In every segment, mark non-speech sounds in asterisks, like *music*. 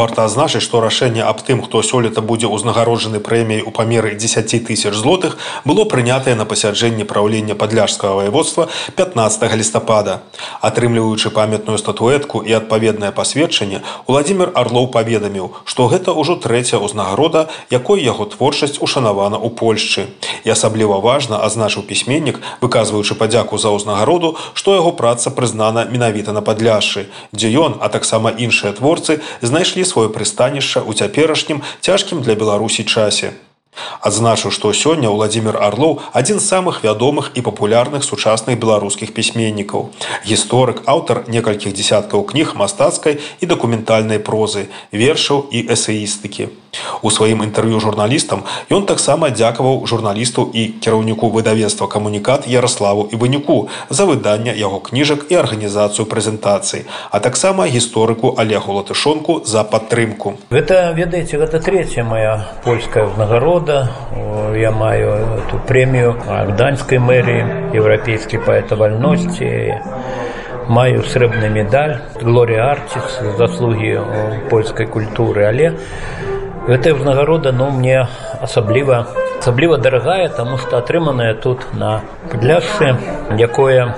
Варта адзначыць, што рашэнне аб тым, хто сёлета будзе ўзнагароджаны прэміяй у памеры 10 тысяч злотых было прынятае на пасяджэнні праўлення падляжскага ваеводства 15 лістапада. Атрымліваючы памятную статуэтку і адпаведнае пасведчанне, Владзімир Арлоў паведаміў, што гэта ўжо трэцяя ўзнагарода, якой яго творчасць ушанавана ў Польшчы. І асабліва важна адзначыў пісьменнік, выказваючы падзяку за ўзнагароду, што яго праца прызнана менавіта на падляшшы, дзе ён, а таксама іншыя творцы знайшлі сваё прыстанішча ў цяперашнім цяжкім для беларусі часе. Адзначыў што сёння владимир орлоў адзін з самых вядомых і папулярных сучасных беларускіх пісьменнікаў. Гісторык аўтар некалькіх десяткаў кніг мастацкай і дакументальнай прозы вершаў і эсеістыкі У сваім інтэрв'ю журналістам ён таксама дзякаваў журналісту і кіраўніку выдавецтва камунікат Ярославу і выніку за выданне яго кніжак і арганізацыю прэзентацыі, а таксама гісторыку Олегу латышонку за падтрымку. Гэта ведаеце, гэта третья моя польская ўзнагарода. Я маю эту прэмію данскай мэріі, еўрапейскі паэта вальнасці маю срэбны медаль глория артис заслугі польскай культуры але гэтая ўзнагарода ну мне асабліва асабліва дарагая таму што атрыманая тут на пляжцы якое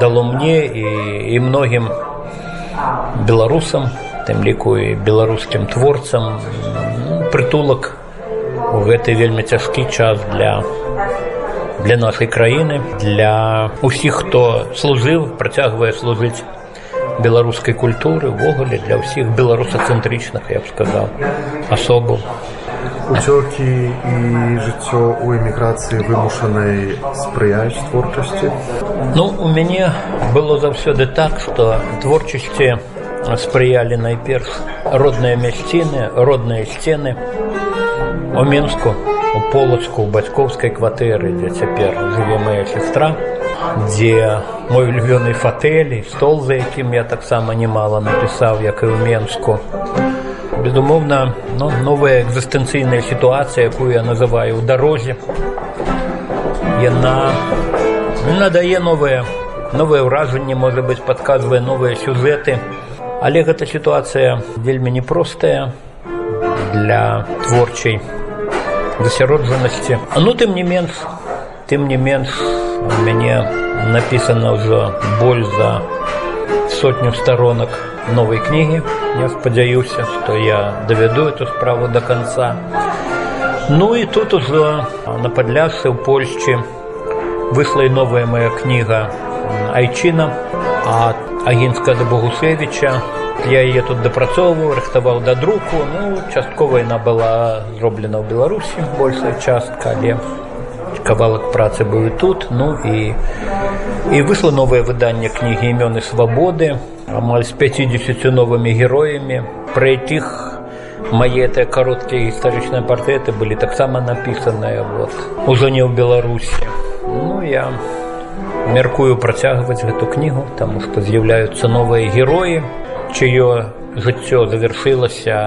дало мне і, і многім беларусам тым ліку і беларускім творцам прытулак у гэты вельмі цяжкі час для для нашай краіны для усіх хто служыў працягвае служыць беларускай культуры увогуле для ўсіх беларусацэнтрычных я б сказаў асобу уцёкі і жыццё у эміграцыі вымушанай спрыяюць творчасці? Ну у мяне было заўсёды так што творчасці спрыялі найперш родныя мясціны родныя сцены. У мінску у полацку у бацькоўскай кватэры дзе цяпер жыве моя сестра дзе мой улюбёны фатэлі стол за якім я таксама немало напісаў як і ў менску. Безумоўна ну, новая экзістэнцыйная сітуацыя якую я называю ў дарозе яна надае новыя новае ўражанне можа быць падказвае новыя сюжэты але гэта сітуацыя вельмі непростая для творчай засяроджанасці. Ну тым не менш тым не менш мяне написано ўжо боль за сотню сторонок новой кнігі я спадзяюся что я давяду эту справу до конца. Ну і тут ужо на падлясы ў польшчы вышла і новая моя кніга айчына от агінска да богусевича я яе тут дапрацоўваў рыхтаваў да друку. Ну часткова яна была зроблена ў беларусі большая частка але кавалак працы быў тут ну і і вышло новае выданне кнігі імёны свабоды амаль з 50 новымі героямі. Пра якіх мае тыя кароткія гістарычныя партрэты былі таксама напісаныя вот ужо не ў беларусі. Ну я мяркую працягваць гэту кнігу таму што з'яўляюцца новыя героі чыё жыццё завяршылася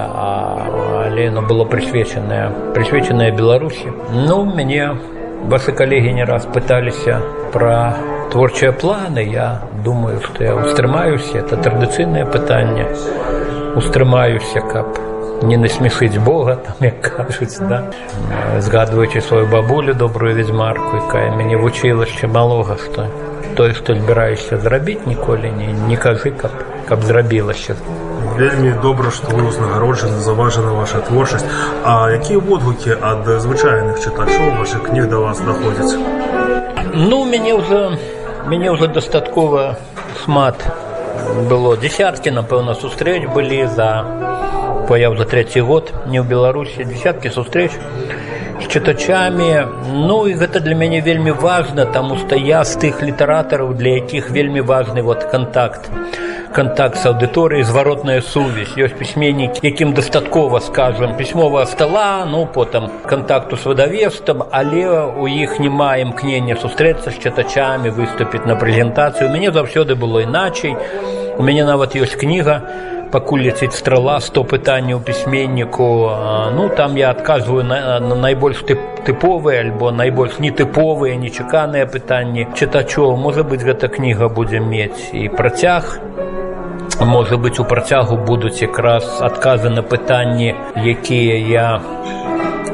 але оно было прысвечанае прысвечанае беларусі. Ну мяне ваши калегі не раз пыталіся пра творчыя планы. Я думаю што я устрымаюся это традыцыйнае пытанне устрымаюся каб не насмешыць бога *laughs* там як кажуць да. Згадваючы сваю бабулю добрую ведзьмарку якая мяне вучыла яшчэ малога што тое што збіраешся зрабіць ніколі не не кажы каб каб зрабілася вельмі добра што вы ўзнагароджаны заважана ваша творчасць. А якія водгукі ад звычайных чытачоў ваших кніг да вас даходзяць ну мяне ўжо мяне ўжо дастаткова шмат было десяткі напэўна сустрэч былі за паяў за третий год не ў беларусі десяткі сустрэч з чытачамі ну і гэта для мяне вельмі важна таму што я з тых літаратараў для якіх вельмі важны вот контакт контакт с аўдыторыяй зваротная сувязь ёсць пісьменнік якім дастаткова скажем пісьмовая стола ну потым контакту с выдавецтвам але у іх няма імкнення сустрэцца з чытачамі выступіць на прэзентацыю. У мяне заўсёды было іначай. У мяне нават ёсць кніга пакуль ляціць страла 100 пытанняў пісьменніку ну там я адказваю на, на найбольш тып тыповыя альбо найбольш нетыповыя нечаканыя пытанні чытачоў. Можа быць гэта кніга будзе мець і працяг можа быць у працягу будуць якраз адказы на пытанні якія я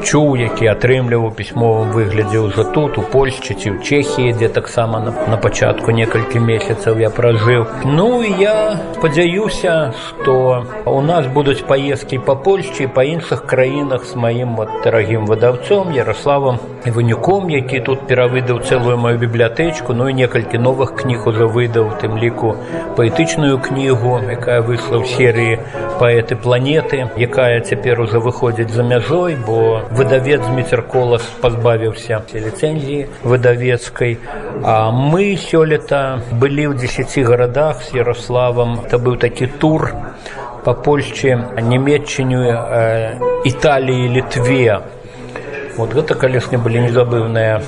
чуў які атрымліваў пісьмовым выглядзе ўжо тут у польшчы ці ў чехіі дзе таксама на, на пачатку некалькі месяцаў я пражыў. Ну я спадзяюся што у нас будуць паездкі па польшчы па іншых краінах з маім вот дарагім выдаўцом ярославам вынюком які тут перавыдаў цэлую маю бібліятэчку ну і некалькі новых кніг уже выдаў тым ліку паэтычную кнігу якая выйшла ў серыі паэты планеты якая цяпер уже выходзіць за мяжой бо выдавец міцерколас пазбавіўся ліцэнзіі выдавецкай а мы сёлета былі ў 10 гарадах з ярославам это быў такі тур па польшчы нямметчыню э, італіі літве Вот гэта калесне былі незабыўныя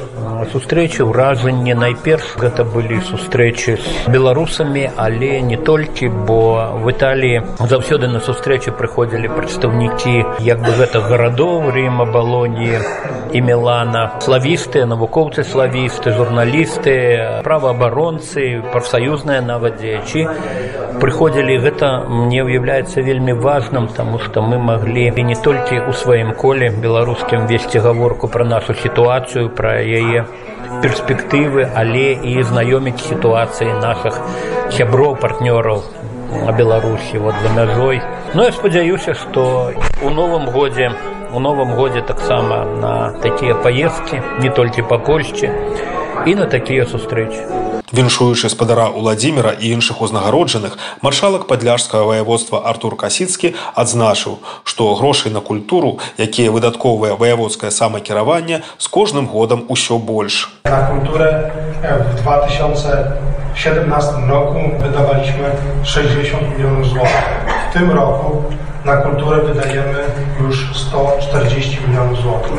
сустрэчы ўражанні найперш гэта былі сустрэчы з беларусамі але не толькі бо в італіі заўсёды на сустрэчы прыходзілі прадстаўнікі як бы гэтых гарадоў рыма балоніі і мелана славістыя навукоўцы славісты журналісты праваабаронцы прафсаюзныя нават дзеячы прыходзілі гэта мне ўяўляецца вельмі важным таму што мы маглі і не толькі ў сваім коле беларускім весці гаворку пра нашу сітуацыю пра яе перспектывы але і знаёміць сітуацыі наших сяброў партнёраў на беларусі вот за мяжой. Ну я спадзяюся што у новым годзе у новым годзе таксама на такія паездкі не толькі па польшчы і на такія сустрэчы Віншуючы спадара Уладзіміра і іншых узнагароджаных, маршалак падляжскага ваяводства Артур Касіцкі адзначыў, што грошай на культуру, якія выдатковае ваяводскае самакіраванне з кожным годам усё больш. Na kulturę w 2017 roku wydawaliśmy 60 milionów złotych. W tym roku na kulturę wydajemy już 140 milionów złotych.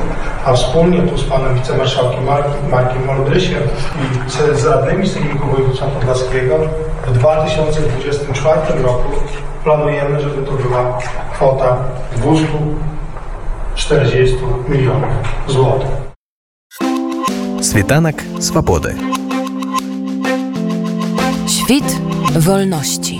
A wspólnie tu z panem wicemarszałkiem Markiem, Markiem Mądrysiem i z, z radnymi Sejmiku Województwa Podlaskiego w 2024 roku planujemy, żeby to była kwota 240 milionów złotych. Світанак свабоды. Świt wolności.